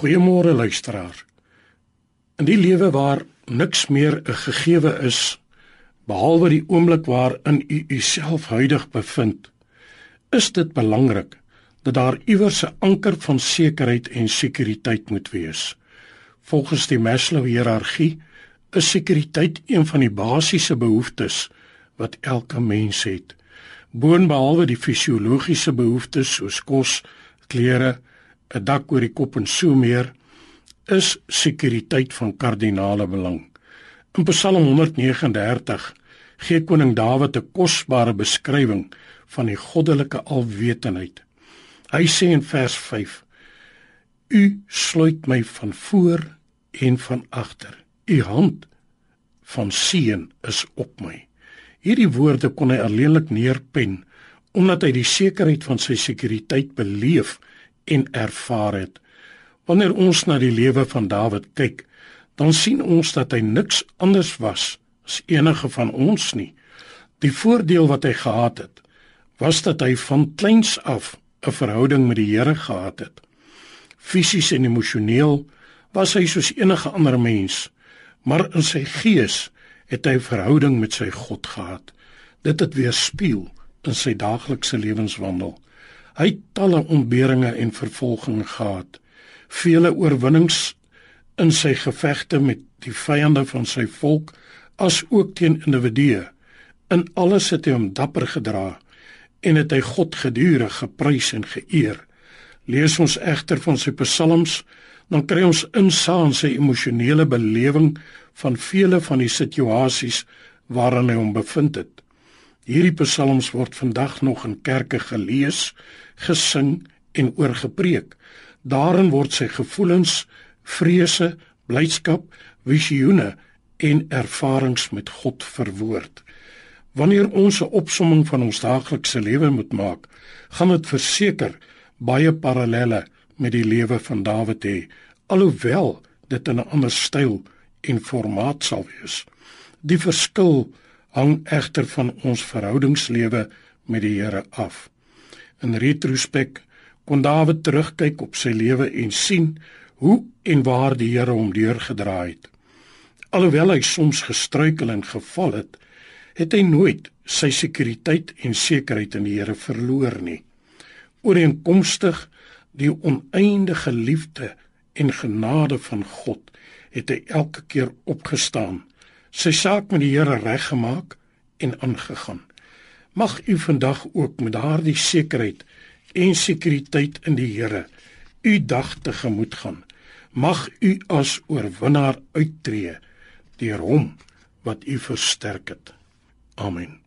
Goeiemôre luisteraar. In die lewe waar niks meer 'n gegewe is behalwe die oomblik waarin u uself huidig bevind, is dit belangrik dat daar iewers 'n anker van sekerheid en sekuriteit moet wees. Volgens die Maslow hiërargie is sekuriteit een van die basiese behoeftes wat elke mens het. Boonbehalwe die fisiologiese behoeftes soos kos, klere, 'n dak oor die kop en so meer, is sekuriteit van kardinale belang. In Psalm 139 gee koning Dawid 'n kosbare beskrywing van die goddelike alwetendheid. Hy sê in vers 5: U sluit my van voor en van agter. U hand van seën is op my. Hierdie woorde kon hy alleenlik neerpen omdat hy die sekerheid van sy sekuriteit beleef en ervaar het. Wanneer ons na die lewe van Dawid kyk, dan sien ons dat hy niks anders was as enige van ons nie. Die voordeel wat hy gehad het, was dat hy van kleins af 'n verhouding met die Here gehad het. Fisies en emosioneel was hy soos enige ander mens, maar in sy gees het hy 'n verhouding met sy God gehad. Dit het weerspieël in sy daaglikse lewenswandel. Hy het talle ontberinge en vervolging gehad, vele oorwinnings in sy gevegte met die vyande van sy volk as ook teen individue. In alles het hy hom dapper gedra en het hy God gedurig geprys en geëer. Lees ons egter van sy psalms dan kry ons insaag in sy emosionele belewing van vele van die situasies waarin hy hom bevind het. Hierdie psalms word vandag nog in kerke gelees, gesing en oorgepreek. Daarin word sy gevoelens, vrese, blydskap, visioene en ervarings met God verwoord. Wanneer ons 'n opsomming van ons daaglikse lewe moet maak, gaan dit verseker baie parallelle met die lewe van Dawid hê, alhoewel dit in 'n ander styl en formaat sal wees. Die verskil hang egter van ons verhoudingslewe met die Here af. In retrospek kon Dawid terugkyk op sy lewe en sien hoe en waar die Here hom deurgedraai het. Alhoewel hy soms gestruikel en geval het, het hy nooit sy sekuriteit en sekerheid in die Here verloor nie. Ooreenkomstig die oneindige liefde en genade van God het hy elke keer opgestaan, sy saak met die Here reggemaak en aangegaan. Mag u vandag ook met daardie sekerheid en sekuriteit in die Here u dag tegemoet gaan. Mag u as oorwinnaar uittreë deur hom wat u versterk het. Amen.